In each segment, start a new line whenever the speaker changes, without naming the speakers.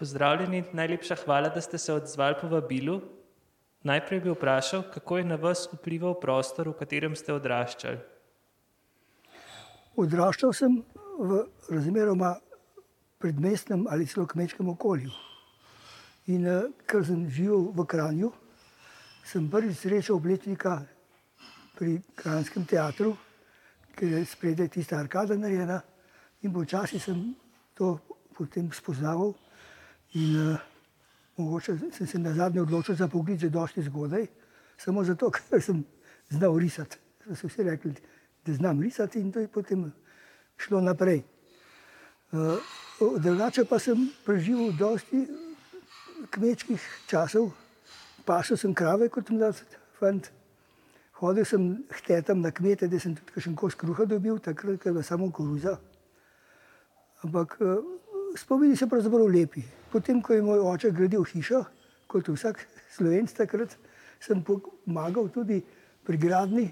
Pozdravljeni, najlepša hvala, da ste se odzvali po vabilu. Najprej bi vprašal, kako je na vas vplival prostor, v katerem ste odraščali?
Odraščal sem v razmeroma predmestnem ali celo kmečkem okolju. In ker sem živel v Kranju, sem prvič srečal obletnika pri Kranjskem teatru, ker je spredaj tista arkada narejena, in počasi sem to potem spoznaval. In mogoče sem se nazadnje odločil za poklic že dosti zgodaj, samo zato, ker sem znal risati. So vsi rekli, da znam risati, in to je potem šlo naprej. Drugače pa sem preživel dosti kmečkih časov, pasel sem krave kot mlad fant, hodil sem k tetam na kmete, da sem tudi kakšen kos kruha dobil, takrat je bila samo koruza. Ampak spomini so pravzaprav lepi. Potem ko je moj oče gradil hišo, kot vsak Slovenec takrat, sem pomagal tudi pri gradnji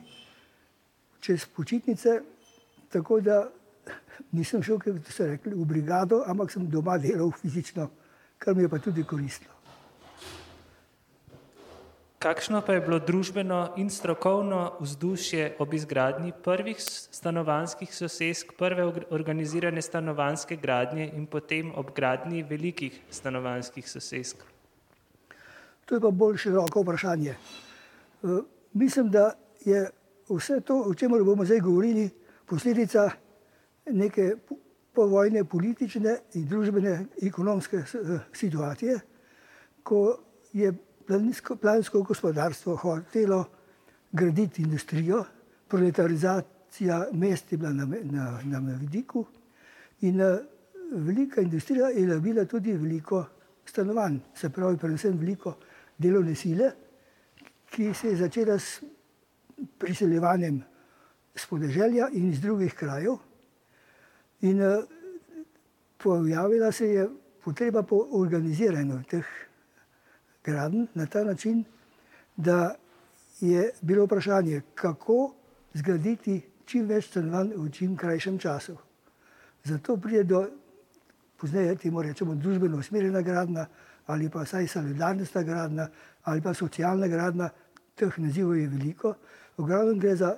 čez počitnice, tako da nisem šel, kot so rekli, v brigado, ampak sem doma delal fizično, kar mi je pa tudi koristilo.
Kakšno pa je bilo družbeno in strokovno vzdušje ob izgradnji prvih stanovanjskih sosesk, prve organizirane stanovanjske gradnje in potem ob gradnji velikih stanovanjskih sosesk?
To je pa bolj široko vprašanje. Mislim, da je vse to, o čemer bomo zdaj govorili, posledica neke povojne politične in družbene ekonomske situacije, ko je plansko gospodarstvo hotelo graditi industrijo, proletarizacija mest je bila na, na, na vidiku in velika industrija je nabila tudi veliko stanovanj, se pravi predvsem veliko delovne sile, ki se je začela s priseljevanjem s podeželja in iz drugih krajev. In pojavila se je potreba po organiziranju teh gradenj na ta način, da je bilo vprašanje, kako zgraditi čim več stanovanj v čim krajšem času. Zato pride do, pozneje temu rečemo družbeno usmerjena gradnja ali pa vsaj solidarnostna gradnja ali pa socialna gradnja, teh nazivov je veliko. V glavnem gre za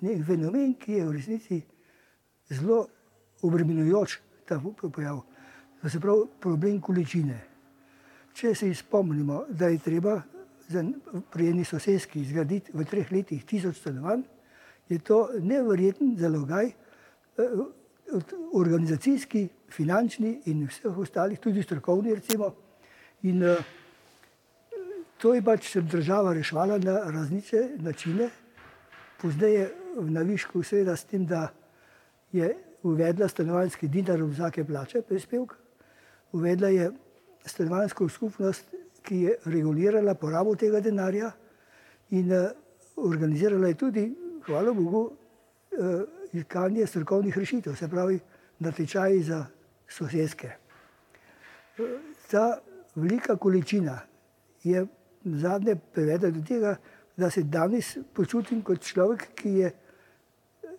neki fenomen, ki je v resnici zelo obremenjujoč ta pojav. To se pravi problem količine. Če se spomnimo, da je treba pri eni soseski zgraditi v treh letih tisoč stanovanj, je to neverjeten zalogaj, organizacijski, finančni in vseh ostalih, tudi strokovni recimo. In to je pač država reševala na različne načine, pozneje na višku seveda s tem, da je uvedla stanovanjski dinar od vsake plače, prispevek, uvedla je stanovanjsko skupnost, ki je regulirala porabo tega denarja in organizirala je tudi, hvala bogu, iskanje strokovnih rešitev, se pravi natečaji za soseske. Ta velika količina je nazadnje privedla do tega, da se danes počutim kot človek, ki je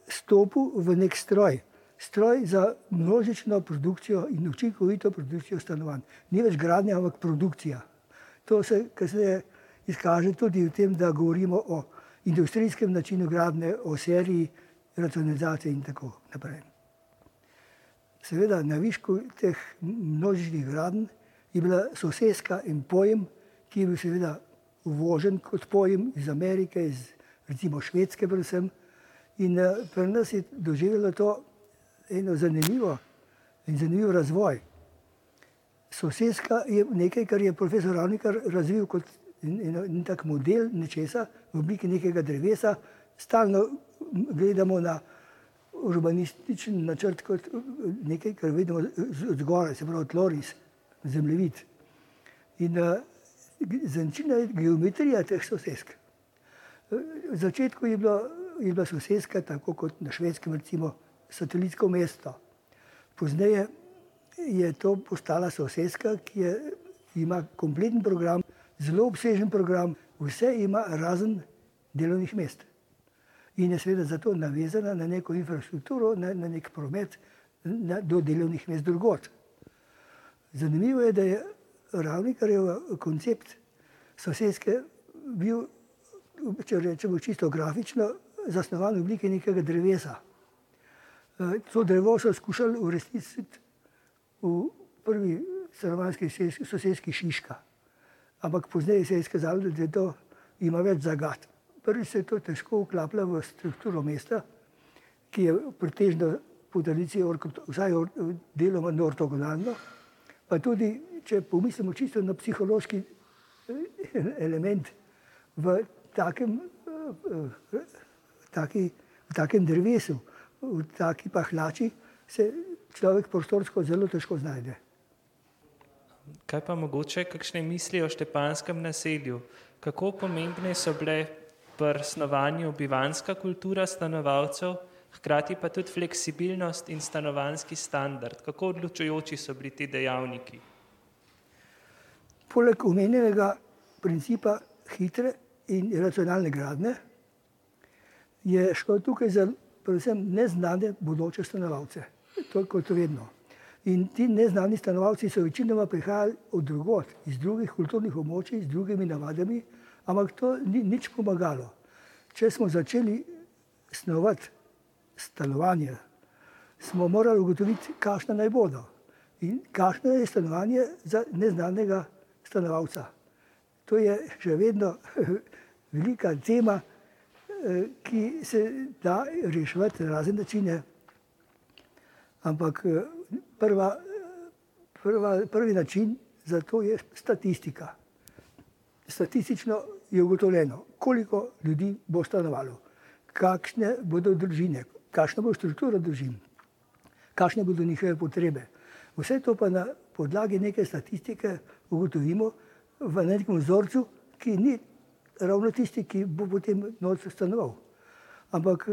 stopil v neki stroj, stroj za množično produkcijo in učinkovito produkcijo stanovanj. Ni več gradnja, ampak produkcija. To se kasneje izkaže tudi v tem, da govorimo o industrijskem načinu gradnje, o seriji racionalizacije in tako naprej. Seveda na višku teh množičnih gradenj je bila soseska en pojem, ki je bil seveda uvožen kot pojem iz Amerike, iz recimo Švedske predvsem. In pri nas je doživelo to eno zanimivo in zanimiv razvoj. Soseska je nekaj, kar je profesor Ravnikar razvil kot en, en tak model nečesa v obliki nekega drevesa. Stalno gledamo na urbanistični načrt kot nekaj, kar vidimo zgoraj, se pravi tloris, zemljevid. In značilna je geometrija teh sosesk. V začetku je bila, je bila soseska, tako kot na Švedskem recimo, satelitsko mesto. Pozneje je to postala soseska, ki je, ima kompleten program, zelo obsežen program, vse ima razen delovnih mest. In je seveda zato navezana na neko infrastrukturo, na, na nek promet, na, do delovnih mest drugod. Zanimivo je, da je ravnikarjev koncept sosedske bil, če rečemo čisto grafično, zasnovan v obliki nekega drevesa. Eh, to drevo so skušali uresničiti v prvi stanovanjski sosedski Šiška. Ampak pozneje se je izkazalo, da to ima več zagad. Prvi se je to težko vklapljalo v strukturo mesta, ki je pretežno po tradiciji vsaj deloma ortogonalno, pa tudi, če pomislimo čisto na psihološki eh, element v takem, eh, taki, v takem drevesu, v taki pahlači, se človek prostorsko zelo težko znajde.
Kaj pa mogoče, kakšne misli o štepanskem naselju? Kako pomembne so bile pri snovanju bivanska kultura stanovalcev, hkrati pa tudi fleksibilnost in stanovanski standard? Kako odločujoči so bili ti dejavniki?
Poleg omenjenega principa hitre in racionalne gradnje je šlo tukaj za predvsem neznane bodoče stanovalce. To je kot vedno. In ti neznani stanovalci so večinoma prihajali od drugot, iz drugih kulturnih območij, z drugimi navadami, ampak to ni nič pomagalo. Če smo začeli snovati stanovanje, smo morali ugotoviti, kakšno naj bodo in kakšno je stanovanje za neznanega stanovalca. To je še vedno velika tema, ki se da rešiti na razne načine. Ampak eh, prva, prva, prvi način za to je statistika. Statistično je ugotovljeno, koliko ljudi bo stanovalo, kakšne bodo družine, kakšna bo struktura družin, kakšne bodo njihove potrebe. Vse to pa na podlagi neke statistike ugotovimo v nekem vzorcu, ki ni ravno tisti, ki bo potem noč stanoval. Ampak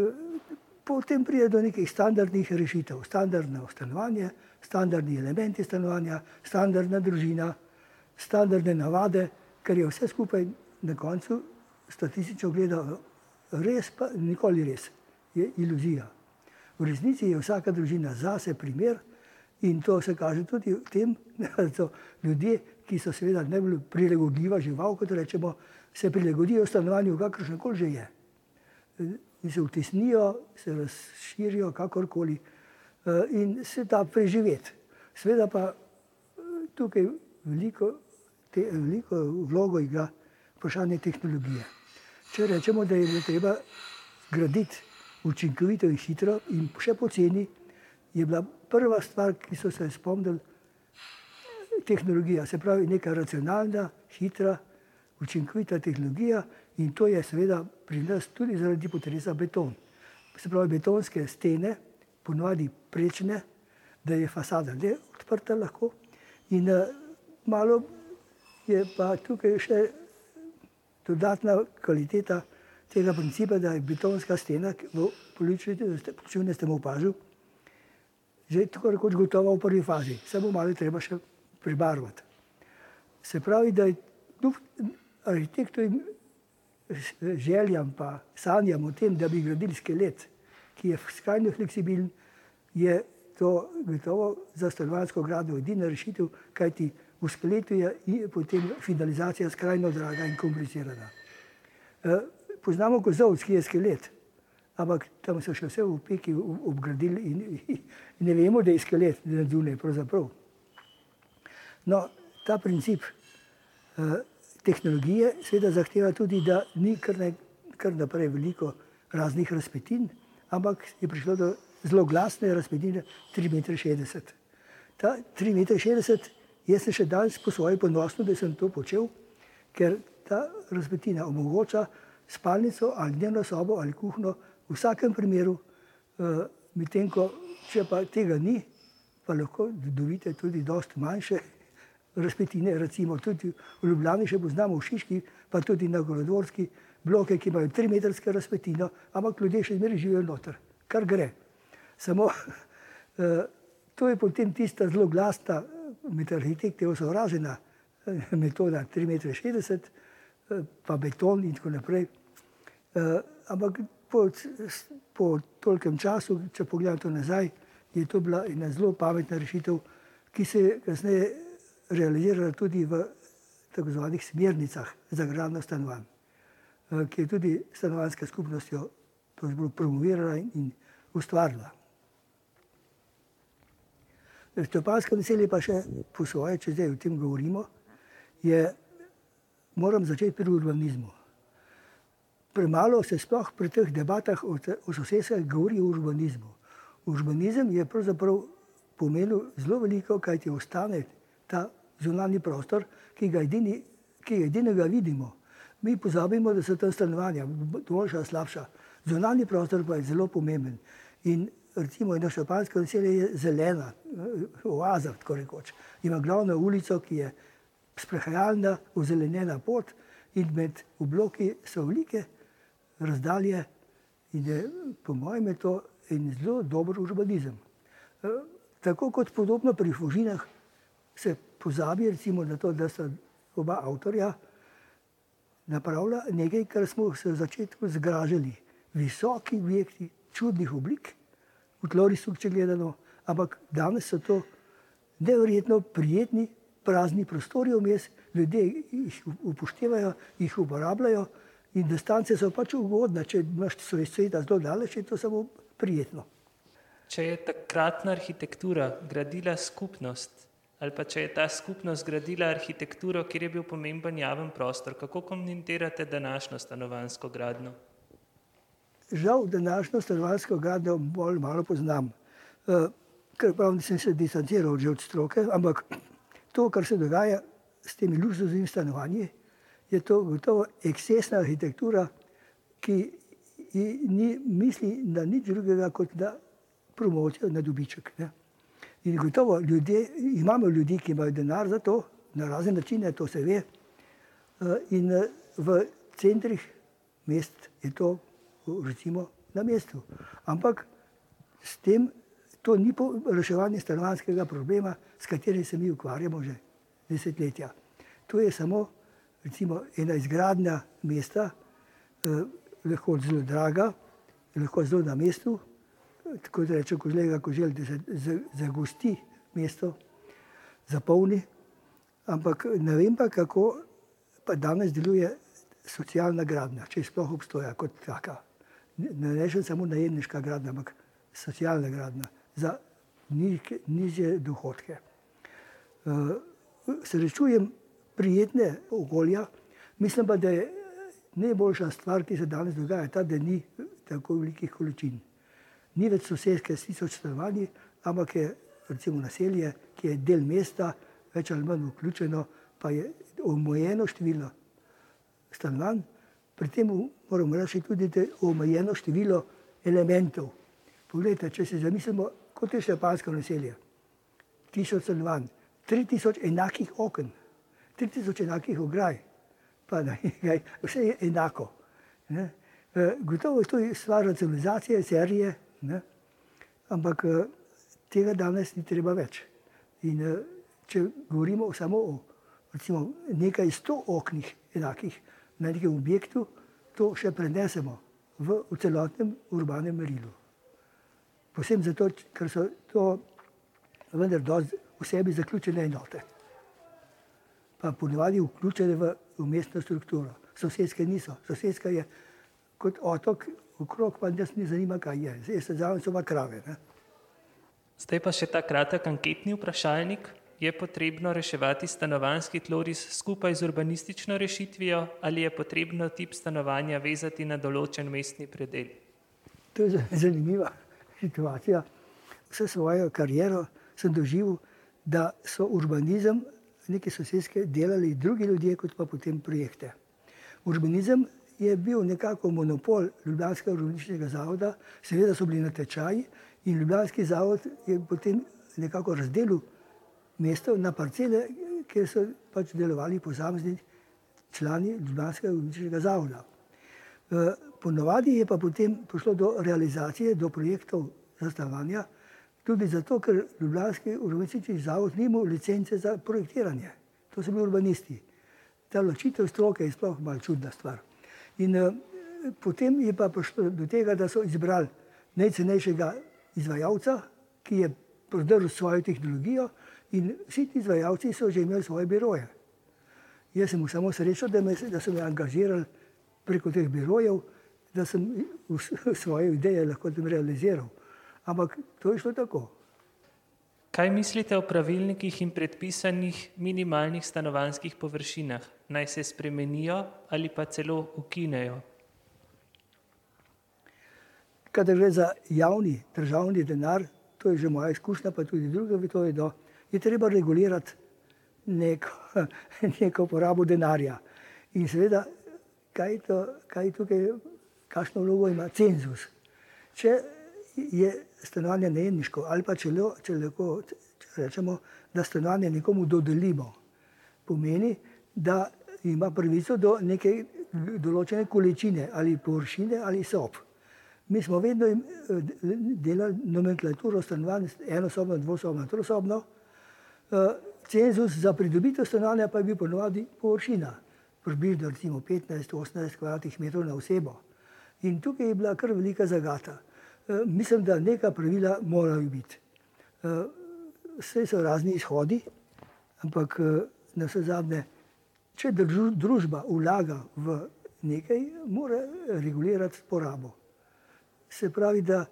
potem pride do nekih standardnih rešitev, standardno stanovanje, standardni elementi stanovanja, standardna družina, standardne navade, ker je vse skupaj na koncu statistično gledano res, pa nikoli res je iluzija. V resnici je vsaka družina zase primer in to se kaže tudi v tem, da so ljudje, ki so seveda najbolj prilagodljiva žival, kot rečemo, se prilagodijo stanovanju, kakršno koli že je. In se vtisnijo, se razširijo, kakorkoli in se da preživeti. Sveda pa tukaj veliko, te, veliko vlogo igra vprašanje tehnologije. Če rečemo, da je treba graditi učinkovito in hitro, in še poceni, je bila prva stvar, ki so se spomnili, tehnologija, se pravi, neka racionalna, hitra, učinkovita tehnologija, in to je seveda pri nas tudi zaradi potresa beton. Se pravi, betonske stene, ponovadi prečne, da je fasada le odprta lahko. In malo je pa tukaj še dodatna kvaliteta tega principa, da je betonska stena, v političnem ne ste opazili, že tako rekoč gotova v prvi fazi, samo malo treba še prebarvati. Se pravi, da je kljub arhitektovim željam pa sanjam o tem, da bi gradili skelet, ki je skrajno fleksibilen, je to gotovo za stanovanjsko gradno edina rešitev, kajti v skeletu je potem finalizacija skrajno draga in komplicirana poznamo kozovc, ki je skelet, ampak tam so še vse v peki obgradili in, in ne vemo, da je skelet, je zunaj pravzaprav. No, ta princip uh, tehnologije seveda zahteva tudi, da ni kar, ne, kar naprej veliko raznih razpetin, ampak je prišlo do zelo glasne razpetine 3,60 m. Ta 3,60 m, jaz sem še danes po svoji ponosno, da sem to počel, ker ta razpetina omogoča spalnico ali dnevno sobo ali kuhno, v vsakem primeru, uh, medtem ko če pa tega ni, pa lahko dobite tudi dosti manjše razpetine, recimo tudi v Ljubljani še poznamo v Šiški, pa tudi na Gorodvorski bloke, ki imajo 3 metrske razpetino, ampak ljudje še zmeraj živijo noter, kar gre. Samo uh, to je potem tista zelo glasna, med arhitekti osovražena metoda 3,60 m, pa beton in tako naprej. Ampak po, po tolkem času, če pogledamo nazaj, je to bila ena zelo pametna rešitev, ki se je kasneje realizirala tudi v tako zvanih smernicah za gradno stanovanj, ki je tudi stanovanska skupnost promovirala in ustvarila. Štepansko naselje pa še po svoje, če zdaj o tem govorimo, je, moram začeti pri urbanizmu. Premalo se sploh pri teh debatah o, o sosedskih govori o urbanizmu. Urbanizem je pravzaprav pomenil zelo veliko, kaj ti ostane ta zunani prostor, ki ga, edini, ki ga edinega vidimo. Mi pozabimo, da so tam stanovanja, boljša, slabša. Zunani prostor pa je zelo pomemben. In recimo eno šampansko naselje je zelena, oaza, tako rekoč. Ima glavno ulico, ki je sprehajalna, ozelenjena pot in med obloki so velike razdalje in je, po mojem je to en zelo dober urbanizem. E, tako kot podobno pri Fužinah se pozabi recimo na to, da sta oba avtorja napravila nekaj, kar smo se v začetku zgražali. Visoki objekti, čudnih oblik, v tlorisu, če gledano, ampak danes so to nevrjetno prijetni, prazni prostori vmes, ljudje jih upoštevajo, jih uporabljajo in distance so pač ugodne. Če imaš svoj svet zelo daleč, je to samo prijetno.
Če je takratna arhitektura gradila skupnost, ali pa če je ta skupnost gradila arhitekturo, kjer je bil pomemben javen prostor, kako komentirate današnjo stanovansko gradno?
žal današnjo stanovansko gradnjo bolj malo poznam. Uh, ker pravim, da sem se distanciral že od stroke, ampak to, kar se dogaja s temi luksuznimi stanovanji, je to gotovo ekscesna arhitektura, ki ni misli na nič drugega kot na promocijo, na dobiček. Ne. In gotovo ljudje, imamo ljudi, ki imajo denar za to, na razne načine, to se ve. Uh, in uh, v centrih mest je to recimo, na mestu. Ampak s tem to ni reševanje stanovanskega problema, s katerim se mi ukvarjamo že desetletja. To je samo recimo, ena izgradnja mesta, eh, lahko zelo draga, lahko zelo na mestu, tako da reče kožlega koželj, da se zagosti mesto, zapolni. Ampak ne vem pa, kako pa danes deluje socialna gradnja, če sploh obstoja kot taka ne rečem samo najemniška gradnja, ampak socialna gradnja za nižje dohodke. Uh, srečujem prijetne okolja, mislim pa, da je najboljša stvar, ki se danes dogaja, ta, da ni tako velikih količin. Ni več sosedske s tisoč stanovanji, ampak je recimo naselje, ki je del mesta, več ali manj vključeno, pa je omejeno število stanovanj, Pri tem moramo reči tudi, da je omejeno število elementov. Poglejte, če si zamislimo, kot je šlepansko naselje, tisoč stanovanj, tri tisoč enakih okn, tri tisoč enakih ograj, pa ne, vse je enako. Ne. E, gotovo je to stvar racionalizacije, serije, ne. ampak e, tega danes ni treba več. In e, če govorimo samo o recimo, nekaj sto oknih enakih, na nekem objektu, to še prenesemo v, v celotnem urbanem merilu. Posebno zato, ker so to vendar v sebi zaključene enote, pa ponovadi vključene v umestno strukturo. Sosedske niso, sosedska je kot otok, okrog pa nas ne zanima, kaj je, zdaj se zavem so pa krave. Ne?
Zdaj pa še ta kratek anketni vprašalnik je potrebno reševati stanovanski tloris skupaj z urbanistično rešitvijo ali je potrebno tip stanovanja vezati na določen mestni predel?
To je zanimiva situacija. Vse svojo kariero sem doživel, da so urbanizem neke sosedske delali drugi ljudje, kot pa potem projekte. Urbanizem je bil nekako monopol Ljubljanskega urbanističnega zavoda, seveda so bili na tečaji in Ljubljanski zavod je potem nekako razdelil mesto na parcele, kjer so pač delovali posamezni člani Ljubljanskega uličnega zavoda. Ponovadi je pa potem prišlo do realizacije, do projektov za stanovanja, tudi zato, ker Ljubljanski urbanistični zavod ni imel licence za projektiranje. To so bili urbanisti. Ta ločitev stroke je sploh malo čudna stvar. In uh, potem je pa prišlo do tega, da so izbrali najcenejšega izvajalca, ki je prodrl svojo tehnologijo In vsi ti izvajalci so že imeli svoje biroje. Jaz sem samo srečo, da, me, da so me angažirali preko teh birojev, da sem svoje ideje lahko realiziral. Ampak to je šlo tako.
Kaj mislite o pravilnikih in predpisanih minimalnih stanovanjskih površinah? Naj se spremenijo ali pa celo ukinejo?
Kadar gre za javni državni denar, to je že moja izkušnja, pa tudi druge to vedo, je treba regulirati neko, neko porabo denarja. In seveda, kaj, to, kaj tukaj, kakšno vlogo ima cenzus. Če je stanovanje najemniško ali pa če, lo, če, lahko, če rečemo, da stanovanje nekomu dodelimo, pomeni, da ima pravico do neke določene količine ali površine ali sob. Mi smo vedno eh, delali nomenklaturo stanovanj, enosobno, dvosobno, trosobno. Eh, cenzus za pridobitev stanovanja pa je bil ponovadi površina, približno 15-18 kvadratnih metrov na osebo. In tukaj je bila kar velika zagata. Eh, mislim, da neka pravila morajo biti. Vse so razni izhodi, ampak na vse zadnje, če družba vlaga v nekaj, mora regulirati porabo. Se pravi, da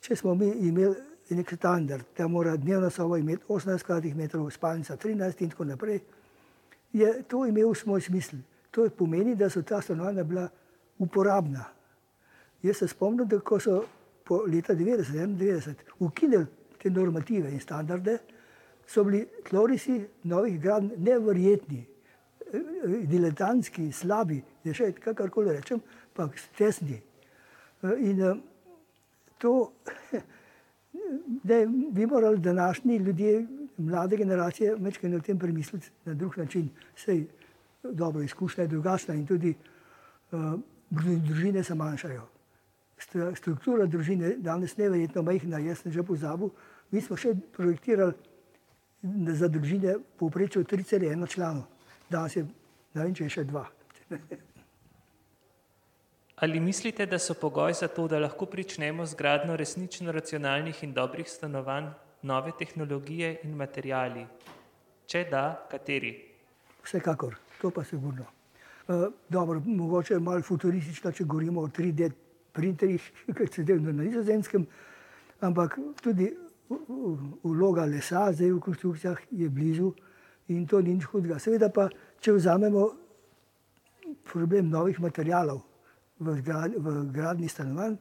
če smo mi imeli nek standard, da mora dnevna soba imeti 18 kvadratnih metrov, spalnica 13 in tako naprej, je to imel svoj smisel. To pomeni, da so ta stanovanja bila uporabna. Jaz se spomnim, da ko so po leta 1991 ukinili te normative in standarde, so bili tlorisi novih gradn neverjetni, diletantski, slabi, da še kakorkoli rečem, pa tesni. In to, da bi morali današnji ljudje, mlade generacije, večkrat o tem premisliti na drug način. Sej dobro, izkušnja je drugačna in tudi uh, družine se manjšajo. Struktura družine danes neverjetno majhna, jaz sem že pozabil. Mi smo še projektirali za družine povprečju 3,1 članov, danes je ne vem, če je še dva.
Ali mislite, da so pogoj za to, da lahko pričnemo z gradno resnično racionalnih in dobrih stanovanj, nove tehnologije in materijali? Če da, kateri?
Vsekakor, to pa sigurno. Uh, dobro, mogoče je malo futuristično, če govorimo o 3D printerjih, kot se dela na nizozemskem, ampak tudi vloga lesa zdaj v konstrukcijah je blizu in to ni nič hudega. Seveda pa, če vzamemo problem novih materijalov, v, grad, v gradni stanovanj,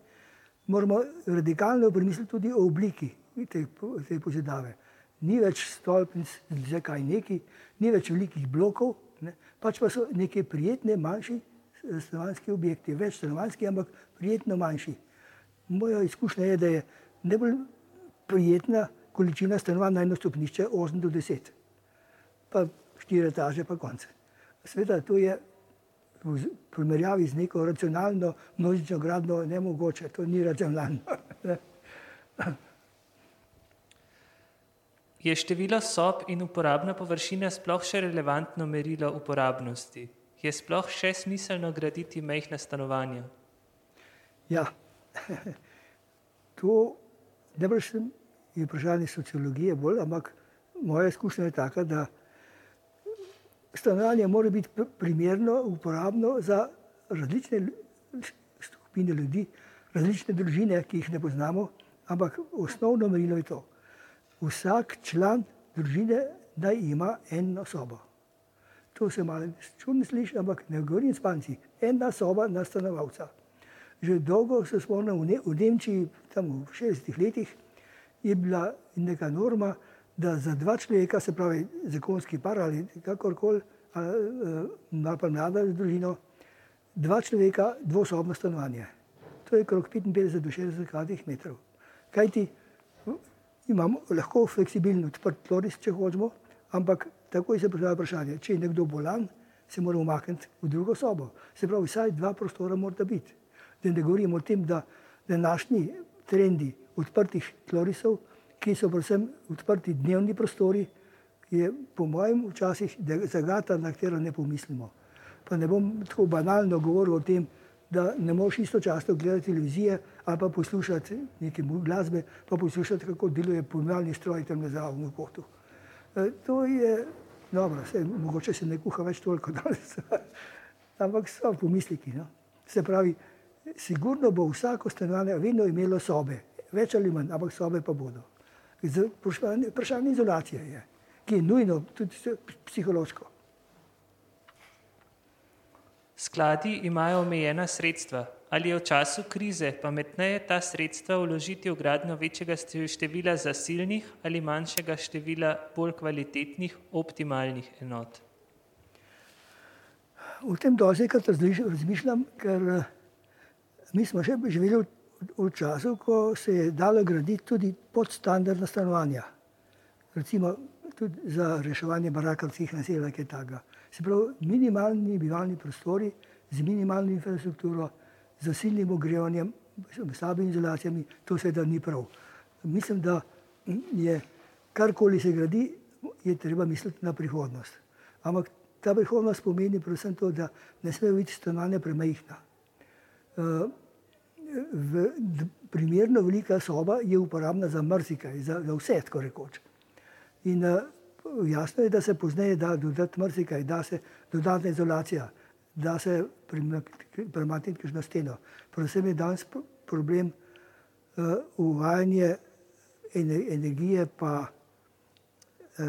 moramo radikalno premisliti tudi o obliki te, te pozidave. Ni več stolpnic, za kaj neki, ni več velikih blokov, ne, pač pa so neke prijetne, manjši stanovanjski objekti, več stanovanjski, ampak prijetno manjši. Moja izkušnja je, da je najbolj prijetna količina stanovanj na eno stopnišče 8 do 10, pa 4 etaže, pa konce. Sveda, to je v primerjavi z neko racionalno množično gradno ne mogoče, to ni racionalno.
Je število sob in uporabna površina sploh še relevantno merilo uporabnosti? Je sploh še smiselno graditi mehna stanovanja?
Ja, to ne brž je vprašanje sociologije bolj, ampak moja izkušnja je taka, da stanovanje mora biti primerno, uporabno za različne skupine ljudi, različne družine, ki jih ne poznamo, ampak osnovno merilo je to. Vsak član družine naj ima eno sobo. To se malo čudno sliši, ampak ne govorim spanci. Ena soba na stanovalca. Že dolgo se spomnim v Nemčiji, tam v 60-ih letih, je bila neka norma, da za dva človeka, se pravi zakonski par ali kakorkoli, ali pa mlada družina, dva človeka, dvosobno stanovanje. To je krok 55 do 60 kvadratnih metrov. Kaj ti imamo lahko fleksibilno odprt tloris, če hočemo, ampak takoj se postavlja vprašanje, če je nekdo bolan, se mora umakniti v drugo sobo. Se pravi, vsaj dva prostora mora biti. Da ne govorimo o tem, da današnji trendi odprtih tlorisov ki so predvsem odprti dnevni prostori, je po mojem včasih zagata, na katero ne pomislimo. Pa ne bom tako banalno govoril o tem, da ne moš istočasno gledati televizije ali pa poslušati neke glasbe, pa poslušati, kako deluje pomivalni stroj tam na zdravem kotu. E, to je dobro, se, mogoče se ne kuha več toliko danes, ampak so pomisliki. No? Se pravi, sigurno bo vsako stanovanje vedno imelo sobe, več ali manj, ampak sobe pa bodo. Vprašanje izolacije je, ki je nujno tudi psihološko.
Skladi imajo omejena sredstva. Ali je v času krize pametneje ta sredstva vložiti v gradnjo večjega števila zasilnih ali manjšega števila bolj kvalitetnih, optimalnih enot?
V tem dozekrat razmišljam, ker eh, mi smo še živeli v času, ko se je dalo graditi tudi podstandardna stanovanja. Recimo tudi za reševanje barakarskih naselij, kaj takega. Se pravi, minimalni bivalni prostori z minimalno infrastrukturo, zasilnim ogrevanjem, slabimi izolacijami, to seveda ni prav. Mislim, da je karkoli se gradi, je treba misliti na prihodnost. Ampak ta prihodnost pomeni predvsem to, da ne sme biti stanovanje premajhna. Eh, primerno velika soba je uporabna za marsikaj, za, za vse, tako rekoč. In uh, jasno je, da se pozneje da dodati marsikaj, da se dodatna izolacija, da se premakniti na steno. Predvsem je danes problem uh, uvajanje energije pa uh,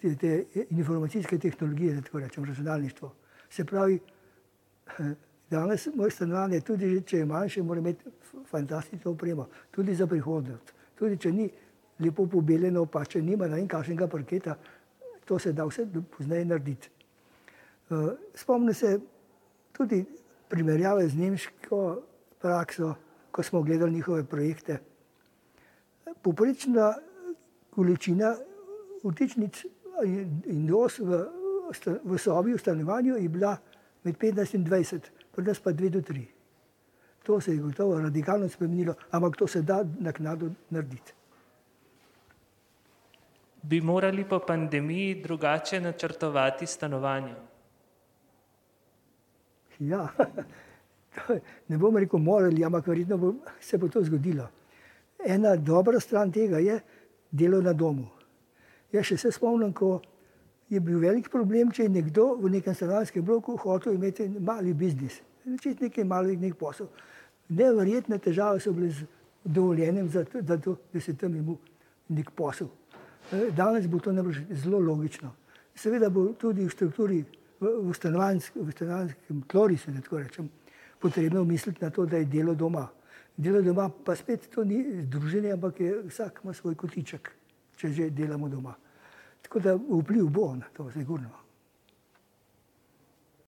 te, te informacijske tehnologije, tako rečem, računalništvo. Se pravi, danes moj stanovanje, tudi če je manjše, mora imeti fantastično opremo, tudi za prihodnost. Tudi če ni lepo pobeljeno, pa če nima na enkakšnega parketa, to se da vse pozneje narediti. Uh, spomnim se tudi primerjave z nemško prakso, ko smo gledali njihove projekte. Poprečna količina vtičnic in dos v, v sobi, v stanovanju je bila med 15 in 20, pri nas pa 2 do 3. To se je gotovo radikalno spremenilo, ampak to se da naknadno narediti.
Bi morali po pandemiji drugače načrtovati stanovanje?
Ja, ne bom rekel morali, ampak verjetno bo, se bo to zgodilo. Ena dobra stran tega je delo na domu. Jaz še se spomnim, ko je bil velik problem, če je nekdo v nekem stanovanjskem bloku hotel imeti mali biznis, začeti nekaj malih nek posel. Neverjetne težave so bile z dovoljenjem, za to, da, to, da se tam ima nek posel. E, danes bo to zelo logično. Seveda bo tudi v strukturi v, v stanovanjskem tlorisu, da tako rečem, potrebno misliti na to, da je delo doma. Delo doma pa spet to ni združenje, ampak je vsak ima svoj kotiček, če že delamo doma. Tako da vpliv bo na to, sigurno.